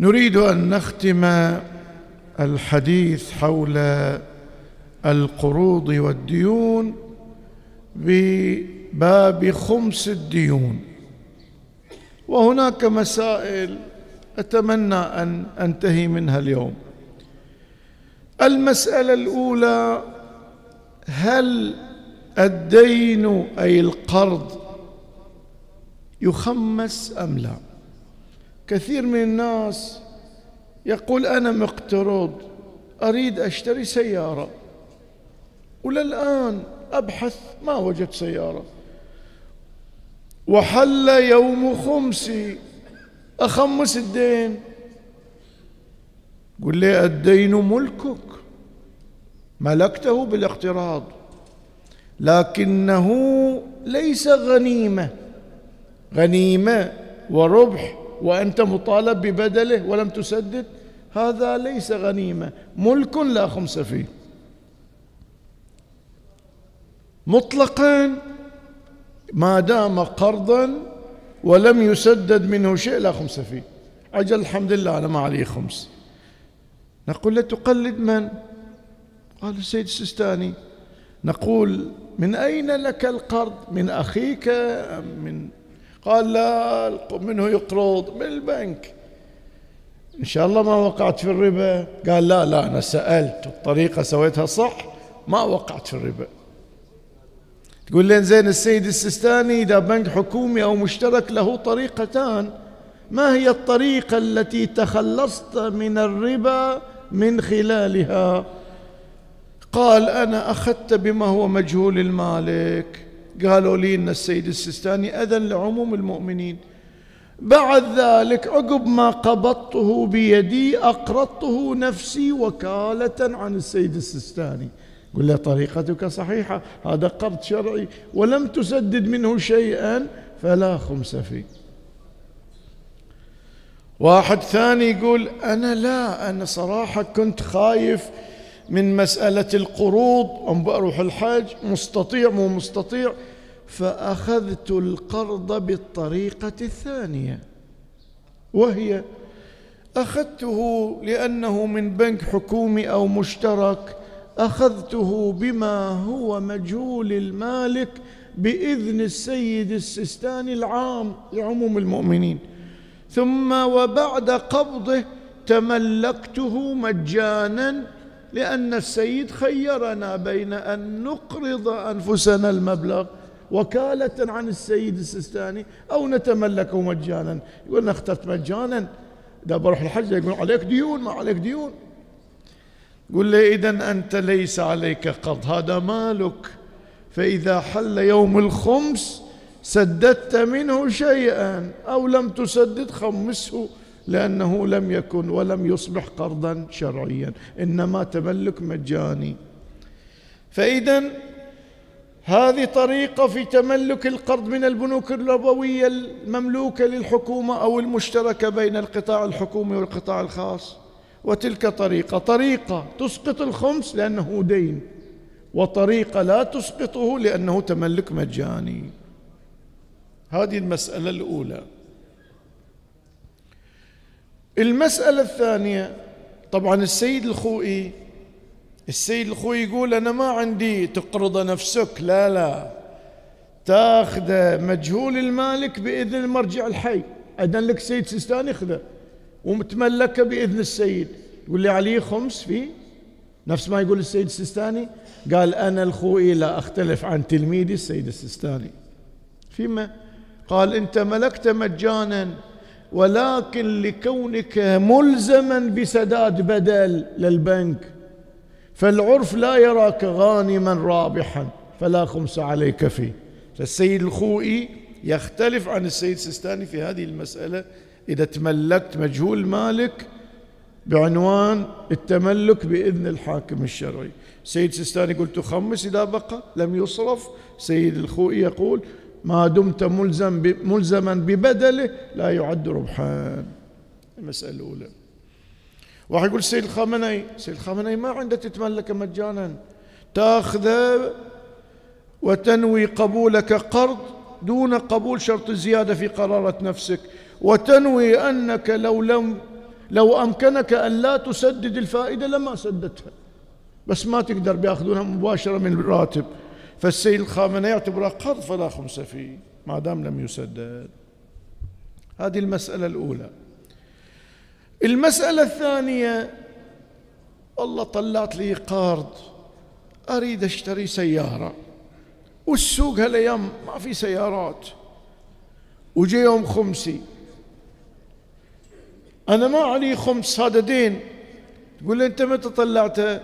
نريد أن نختم الحديث حول القروض والديون بباب خمس الديون. وهناك مسائل أتمنى أن أنتهي منها اليوم. المسألة الأولى هل الدين أي القرض يخمس أم لا؟ كثير من الناس يقول أنا مقترض أريد أشتري سيارة. وللآن أبحث ما وجدت سيارة. وحل يوم خمسي أخمس الدين. قل لي الدين ملكك؟ ملكته بالاقتراض. لكنه ليس غنيمة. غنيمة وربح وأنت مطالب ببدله ولم تسدد هذا ليس غنيمة. ملك لا خمس فيه. مطلقا ما دام قرضا ولم يسدد منه شيء لا خمس فيه. أجل الحمد لله أنا ما علي خمس. نقول له تقلد من؟ قال السيد السيستاني. نقول من أين لك القرض؟ من أخيك من قال لا منه يقرض من البنك. إن شاء الله ما وقعت في الربا. قال لا لا أنا سألت الطريقة سويتها صح ما وقعت في الربا. تقول لين زين السيد السيستاني إذا بنك حكومي أو مشترك له طريقتان. ما هي الطريقة التي تخلصت من الربا من خلالها؟ قال أنا أخذت بما هو مجهول المالك. قالوا لي أن السيد السيستاني أذن لعموم المؤمنين. بعد ذلك عقب ما قبضته بيدي أقرضته نفسي وكالة عن السيد السيستاني. قل له طريقتك صحيحة هذا قرض شرعي ولم تسدد منه شيئا فلا خمس فيه. واحد ثاني يقول أنا لا أنا صراحة كنت خايف من مسألة القروض أم بروح الحج مستطيع مو مستطيع فأخذت القرض بالطريقة الثانية وهي أخذته لأنه من بنك حكومي أو مشترك أخذته بما هو مجهول المالك بإذن السيد السيستاني العام لعموم المؤمنين. ثم وبعد قبضه تملكته مجانا لأن السيد خيرنا بين أن نقرض أنفسنا المبلغ. وكالة عن السيد السيستاني أو نتملكه مجانا. يقول أنا اخترت مجانا. إذا بروح الحج يقول عليك ديون ما عليك ديون. قل لي إذا أنت ليس عليك قرض هذا مالك. فإذا حل يوم الخمس سددت منه شيئا أو لم تسدد خمسه لأنه لم يكن ولم يصبح قرضا شرعيا. إنما تملك مجاني. فإذا هذه طريقة في تملك القرض من البنوك الربوية المملوكة للحكومة أو المشتركة بين القطاع الحكومي والقطاع الخاص. وتلك طريقة طريقة تسقط الخمس لأنه دين وطريقة لا تسقطه لأنه تملك مجاني. هذه المسألة الأولى. المسألة الثانية طبعا السيد الخوئي السيد الخوئي يقول أنا ما عندي تقرض نفسك لا لا. تاخذ مجهول المالك بإذن المرجع الحي. أذن لك سيد سيستاني خذه ومتملكة بإذن السيد. يقول لي عليه خمس فيه نفس ما يقول السيد السيستاني قال أنا الخوئي لا أختلف عن تلميذي السيد السيستاني. فيما قال أنت ملكت مجانا ولكن لكونك ملزما بسداد بدل للبنك. فالعرف لا يراك غانما رابحا فلا خمس عليك فيه. فالسيد الخوئي يختلف عن السيد السيستاني في هذه المسألة. إذا تملكت مجهول مالك بعنوان التملك بإذن الحاكم الشرعي. سيد سيستاني قلت خمس إذا بقى لم يصرف. سيد الخوئي يقول ما دمت ملزم ملزما ببدله لا يعد ربحان المسألة الأولى. واحد يقول سيد الخامنئي سيد الخامنئي ما عنده تتملك مجانا. تاخذه وتنوي قبولك قرض دون قبول شرط الزيادة في قرارة نفسك. وتنوي أنك لو لم لو أمكنك أن لا تسدد الفائدة لما سددتها. بس ما تقدر بياخذونها مباشرة من الراتب فالسيد الخامنئي يعتبرها قرض فلا خمس فيه ما دام لم يسدد. هذه المسألة الأولى. المسألة الثانية والله طلعت لي قرض أريد أشتري سيارة. والسوق هالأيام ما في سيارات. وجي يوم خمسي أنا ما علي خمس هذا دين. تقول أنت متى طلعته؟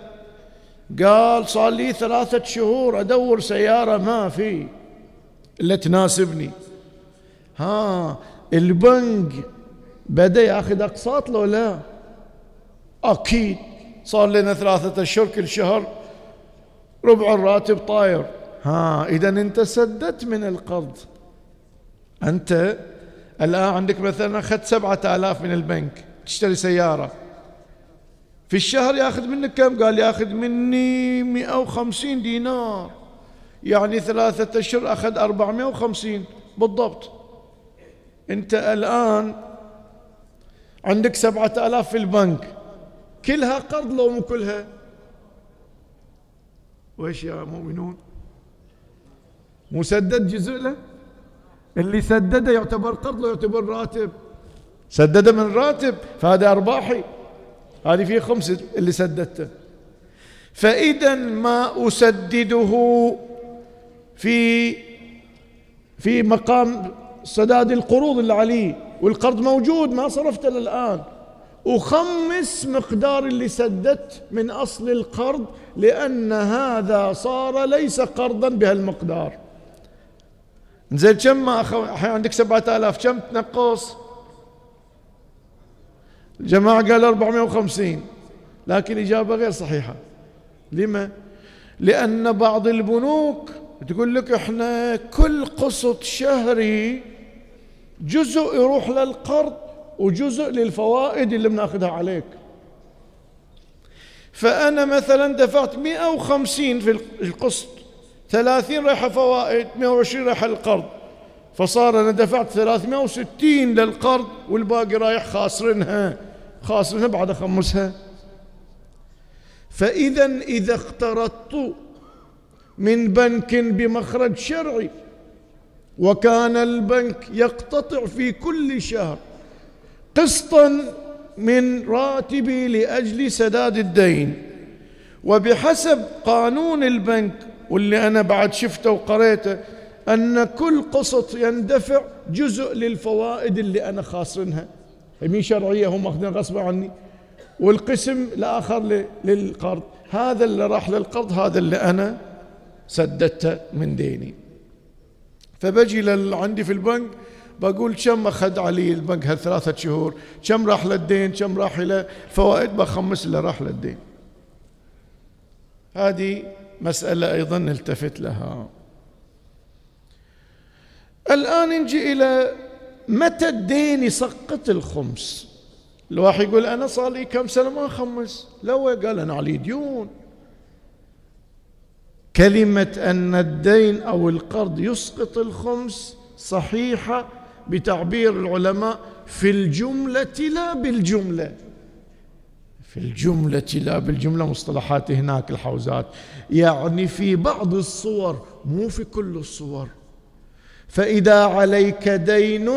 قال صار لي ثلاثة شهور أدور سيارة ما في إلا تناسبني. ها البنك بدأ ياخذ أقساط لو لا؟ أكيد. صار لنا ثلاثة أشهر كل شهر ربع الراتب طاير. ها إذا أنت سددت من القرض. أنت الآن عندك مثلا أخذت سبعة آلاف من البنك تشتري سيارة. في الشهر ياخذ منك كم؟ قال ياخذ مني 150 دينار. يعني ثلاثة أشهر أخذ 450 بالضبط. أنت الآن عندك سبعة آلاف في البنك. كلها قرض لو مو كلها. وإيش يا مؤمنون؟ مسدد جزء له؟ اللي سدده يعتبر قرض لو يعتبر راتب. سدده من راتب فهذا أرباحي. هذه فيه خمس اللي سددته. فإذا ما أسدده في في مقام سداد القروض اللي عليه والقرض موجود ما صرفته للآن. وخمس مقدار اللي سددت من أصل القرض لأن هذا صار ليس قرضا بهالمقدار. زين كم ما أخو... عندك سبعة آلاف كم تنقص؟ الجماعة قال 450 لكن إجابة غير صحيحة. لما؟ لأن بعض البنوك تقول لك إحنا كل قسط شهري جزء يروح للقرض وجزء للفوائد اللي بناخذها عليك. فأنا مثلا دفعت 150 في القسط 30 رايحة فوائد 120 رايحة للقرض فصار أنا دفعت 360 للقرض والباقي رايح خاسرنها خاسرنها بعد أخمسها. فإذا إذا اقترضت من بنك بمخرج شرعي وكان البنك يقتطع في كل شهر قسطا من راتبي لأجل سداد الدين. وبحسب قانون البنك واللي أنا بعد شفته وقريته أن كل قسط يندفع جزء للفوائد اللي أنا خاسرنها. مين شرعية؟ هم ماخذين غصبا عني. والقسم الآخر للقرض. هذا اللي راح للقرض هذا اللي أنا سددته من ديني. فبجي عندي في البنك بقول كم أخذ علي البنك هالثلاثة شهور؟ كم راح للدين؟ كم راح إلى الفوائد بخمس اللي راح للدين. هذه مسألة أيضا نلتفت لها. الآن نجي إلى متى الدين يسقط الخمس؟ الواحد يقول أنا صار لي كم سنة ما أخمس؟ لو قال أنا علي ديون. كلمة أن الدين أو القرض يسقط الخمس صحيحة بتعبير العلماء في الجملة لا بالجملة. في الجملة لا بالجملة مصطلحات هناك الحوزات. يعني في بعض الصور مو في كل الصور. فإذا عليك دين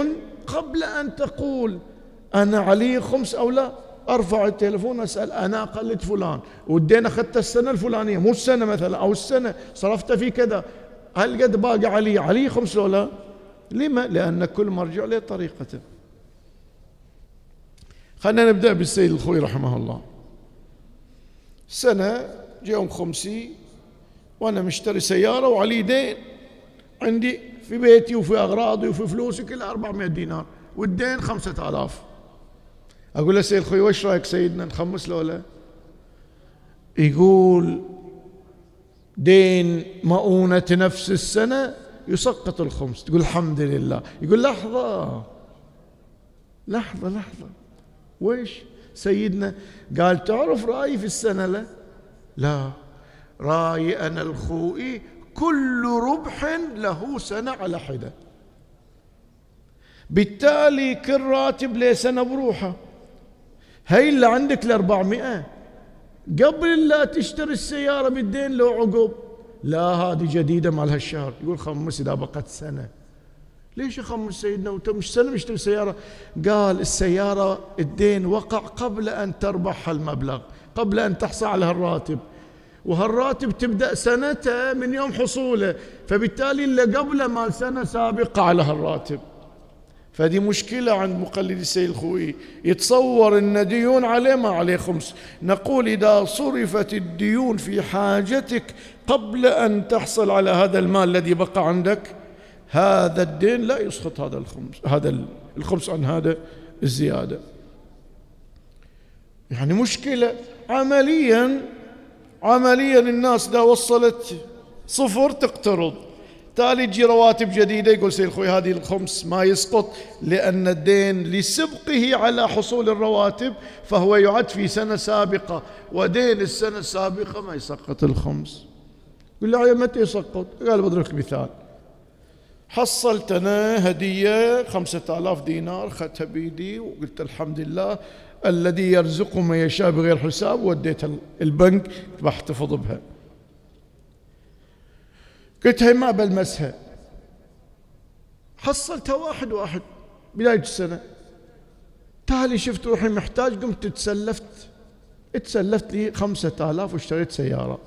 قبل أن تقول أنا علي خمس أو لا أرفع التلفون أسأل أنا أقلد فلان. والدين أخذت السنة الفلانية مو السنة مثلا أو السنة صرفت في كذا. هل قد باقي علي؟ علي خمس لو لا لما؟ لأن كل مرجع له طريقته. خلينا نبدأ بالسيد الخوي رحمه الله. سنة يوم خمسي وأنا مشتري سيارة وعلي دين. عندي في بيتي وفي أغراضي وفي فلوسي كلها 400 دينار. والدين خمسة آلاف. أقول له سيد الخوي وش رأيك سيدنا نخمس له ولا يقول دين مؤونة نفس السنة يسقط الخمس. تقول الحمد لله. يقول لحظة لحظة لحظة. ويش سيدنا قال تعرف رأيي في السنة لا؟ لا. رأيي أنا الخوئي كل ربح له سنة على حدة. بالتالي كل راتب له سنة بروحه هاي اللي عندك الأربعمائة. قبل لا تشتري السيارة بالدين لو عقب. لا هذه جديدة مال هالشهر. يقول خمس إذا بقت سنة. ليش يخمس سيدنا؟ وانت مش سنة مشتري سيارة؟ قال السيارة الدين وقع قبل أن تربح هالمبلغ قبل أن تحصل على هالراتب. وهالراتب تبدأ سنته من يوم حصوله. فبالتالي اللي قبله مال سنة سابقة على هالراتب. فدي مشكلة عند مقلد السيد الخوي يتصور أن ديون عليه ما عليه خمس. نقول إذا صرفت الديون في حاجتك قبل أن تحصل على هذا المال الذي بقى عندك هذا الدين لا يسقط هذا الخمس هذا الخمس عن هذا الزيادة. يعني مشكلة عمليا عمليا الناس إذا وصلت صفر تقترض. تالي تجي رواتب جديدة يقول سيد الخوي هذه الخمس ما يسقط لأن الدين لسبقه على حصول الرواتب فهو يعد في سنة سابقة. ودين السنة السابقة ما يسقط الخمس. يقول له متى يسقط؟ قال بضرب مثال. حصلت أنا هدية خمسة آلاف دينار أخذتها بيدي وقلت الحمد لله. الذي يرزق من يشاء بغير حساب وديتها البنك بحتفظ بها قلت هي ما بلمسها حصلتها واحد واحد بداية السنة. تالي شفت روحي محتاج قمت تسلفت. تسلفت لي خمسة آلاف واشتريت سيارة.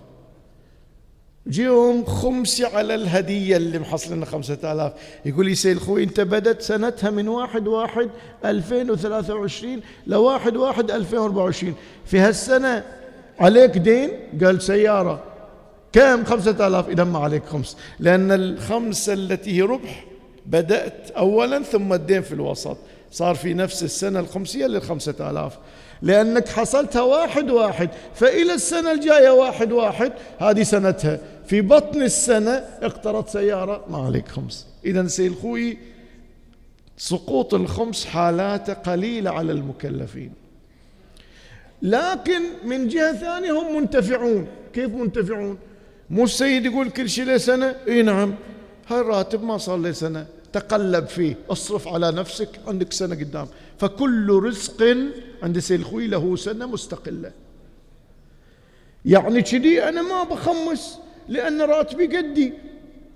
جيهم خمسي على الهدية اللي محصلنا خمسة آلاف. يقول لي سيد خوي انت بدت سنتها من واحد واحد ألفين وثلاثة وعشرين لواحد واحد ألفين وأربعة وعشرين. في هالسنة عليك دين؟ قال سيارة. كم خمسة آلاف؟ إذا ما عليك خمس. لأن الخمسة التي هي ربح بدأت أولا ثم الدين في الوسط. صار في نفس السنة الخمسية للخمسة آلاف. لأنك حصلتها واحد واحد فإلى السنة الجاية واحد واحد هذه سنتها. في بطن السنة اقترض سيارة ما عليك خمس. إذا سيد خوي سقوط الخمس حالاته قليلة على المكلفين. لكن من جهة ثانية هم منتفعون. كيف منتفعون؟ مو السيد يقول كل شيء له سنة إي نعم. هاي الراتب ما صار له سنة تقلب فيه. اصرف على نفسك. عندك سنة قدام. فكل رزق عند سيد الخوي له سنة مستقلة. يعني كذي أنا ما بخمس لأن راتبي قدي.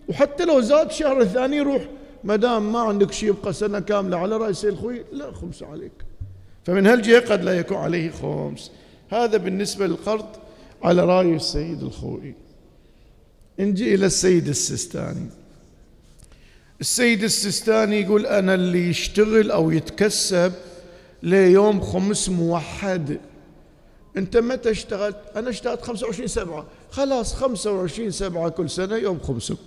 وحتى لو زاد شهر الثاني يروح. ما دام ما عندك شيء يبقى سنة كاملة على رأي سيد الخوي لا خمس عليك. فمن هالجهة قد لا يكون عليه خمس. هذا بالنسبة للقرض على رأي السيد الخوي. نجي إلى السيد السستاني السيد السستاني يقول أنا اللي يشتغل أو يتكسب ليوم خمس موحد. أنت متى اشتغلت؟ أنا اشتغلت 25 سبعة. خلاص 25 سبعة كل سنة يوم خمسك.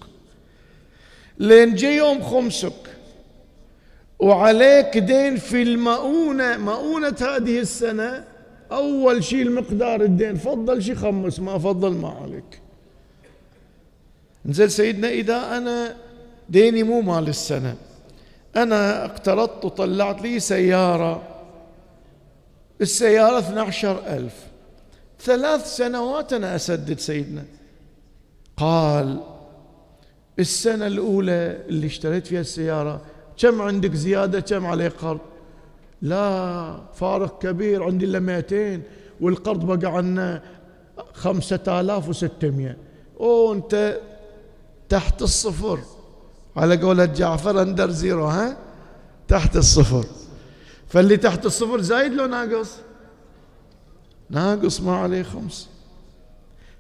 لين جي يوم خمسك. وعليك دين في المؤونة. مؤونة هذه السنة أول شيء المقدار الدين. فضل شيء خمس ما فضل ما عليك. نزل سيدنا إذا أنا ديني مو مال السنة. أنا اقترضت وطلعت لي سيارة. السيارة 12 ألف. ثلاث سنوات أنا أسدد سيدنا. قال السنة الأولى اللي اشتريت فيها السيارة كم عندك زيادة؟ كم عليه قرض؟ لا فارق كبير عندي إلا 200 والقرض بقى عنا خمسة آلاف وستمية. أوه أنت تحت الصفر. على قولة جعفر أندر زيرو ها؟ تحت الصفر. فاللي تحت الصفر زايد لو ناقص؟ ناقص ما عليه خمس.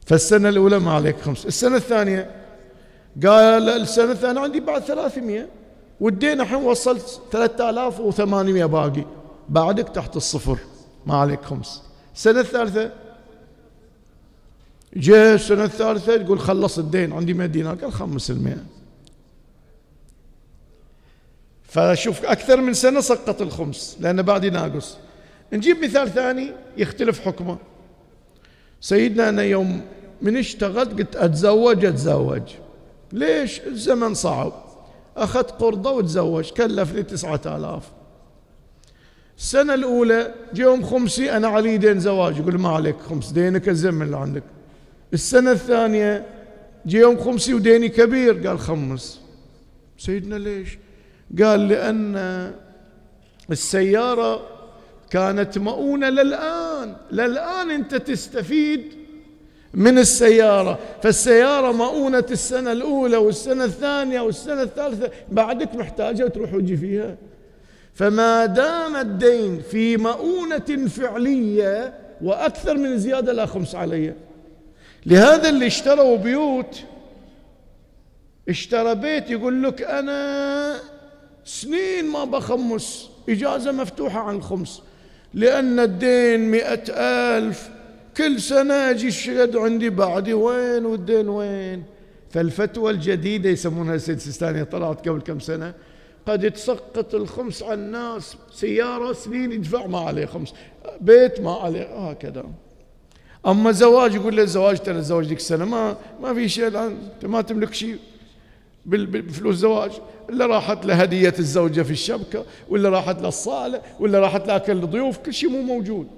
فالسنة الأولى ما عليك خمس. السنة الثانية؟ قال السنة الثانية عندي بعد ثلاثمية. والدين الحين وصلت ثلاثة آلاف وثمانمية باقي. بعدك تحت الصفر. ما عليك خمس. السنة الثالثة؟ جاء السنة الثالثة يقول خلص الدين عندي 100 دينار قال خمس المئة. فشوف أكثر من سنة سقط الخمس لأنه بعد ناقص. نجيب مثال ثاني يختلف حكمه. سيدنا أنا يوم من اشتغلت قلت أتزوج أتزوج. ليش؟ الزمن صعب. أخذت قرضة وتزوج كلفني تسعة آلاف. السنة الأولى يوم خمسي أنا علي دين زواج يقول ما عليك خمس دينك الزمن اللي عندك. السنة الثانية جي يوم خمسي وديني كبير قال خمس. سيدنا ليش؟ قال لأن السيارة كانت مؤونة للآن. للآن أنت تستفيد من السيارة. فالسيارة مؤونة السنة الأولى والسنة الثانية والسنة الثالثة. بعدك محتاجة وتروح وجي فيها. فما دام الدين في مؤونة فعلية وأكثر من زيادة لا خمس علي. لهذا اللي اشتروا بيوت اشترى بيت يقول لك أنا سنين ما بخمس إجازة مفتوحة عن الخمس لأن الدين مئة ألف كل سنة أجي الشهد عندي بعدي وين والدين وين؟ فالفتوى الجديدة يسمونها السيد سيستاني طلعت قبل كم سنة قد تسقط الخمس على الناس سيارة سنين يدفع ما عليه خمس بيت ما عليه هكذا. أما زواج يقول له الزواج ترى الزواج ذيك السنة ما ما في شيء الآن. أنت ما تملك شيء بفلوس الزواج إلا راحت لهدية الزوجة في الشبكة ولا راحت للصالة ولا راحت لأكل الضيوف كل شيء مو موجود.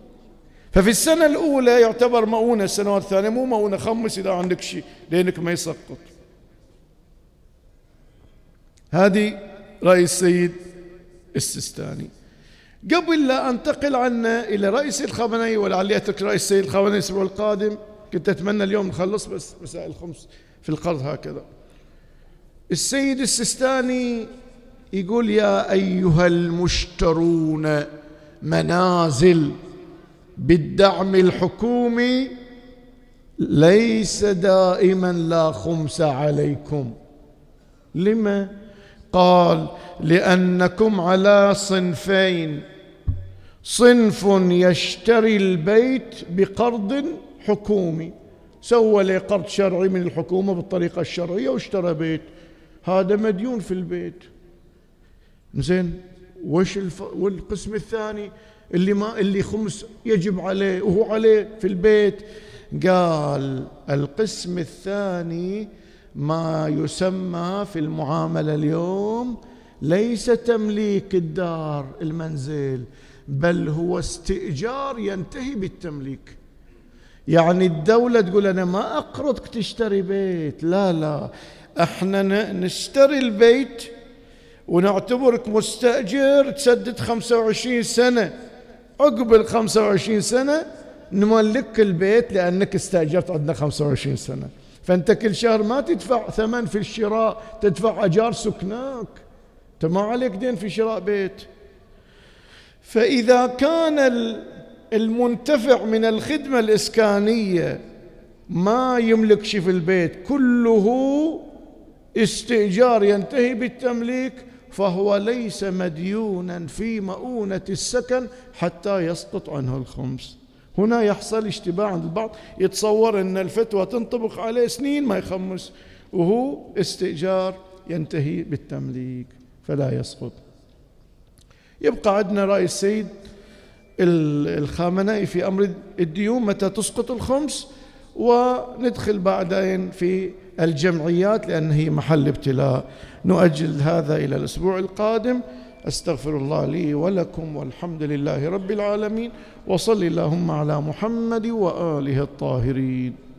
ففي السنة الأولى يعتبر مؤونة السنوات الثانية مو مؤونة. خمس إذا عندك شيء لأنك ما يسقط. هذه رأي السيد السستاني. قبل لا أنتقل عنا إلى رئيس الخامنئي ولعلي أترك رئيس الخامنئي الأسبوع القادم. كنت أتمنى اليوم نخلص بس مسائل الخمس في القرض هكذا. السيد السستاني يقول يا أيها المشترون منازل بالدعم الحكومي ليس دائما لا خمس عليكم. لما؟ قال لأنكم على صنفين. صنف يشتري البيت بقرض حكومي سوى لي قرض شرعي من الحكومة بالطريقة الشرعية واشترى بيت. هذا مديون في البيت. زين وش الف... والقسم الثاني؟ اللي ما اللي خمس يجب عليه وهو عليه في البيت. قال القسم الثاني ما يسمى في المعاملة اليوم ليس تمليك الدار المنزل بل هو استئجار ينتهي بالتمليك. يعني الدولة تقول أنا ما أقرضك تشتري بيت لا لا. إحنا نشتري البيت ونعتبرك مستأجر تسدد 25 سنة. عقب ال 25 سنة نملك البيت لأنك استأجرت عندنا 25 سنة. فأنت كل شهر ما تدفع ثمن في الشراء تدفع أجار سكناك. أنت ما عليك دين في شراء بيت. فإذا كان المنتفع من الخدمة الإسكانية ما يملك شيء في البيت كله استئجار ينتهي بالتمليك فهو ليس مديونا في مؤونة السكن حتى يسقط عنه الخمس. هنا يحصل اشتباه عند البعض. يتصور أن الفتوى تنطبق عليه سنين ما يخمس وهو استئجار ينتهي بالتمليك فلا يسقط. يبقى عندنا رأي السيد الخامنئي في أمر الديون متى تسقط الخمس؟ وندخل بعدين في الجمعيات لأن هي محل ابتلاء. نؤجل هذا إلى الأسبوع القادم. استغفر الله لي ولكم والحمد لله رب العالمين وصل اللهم على محمد وآله الطاهرين.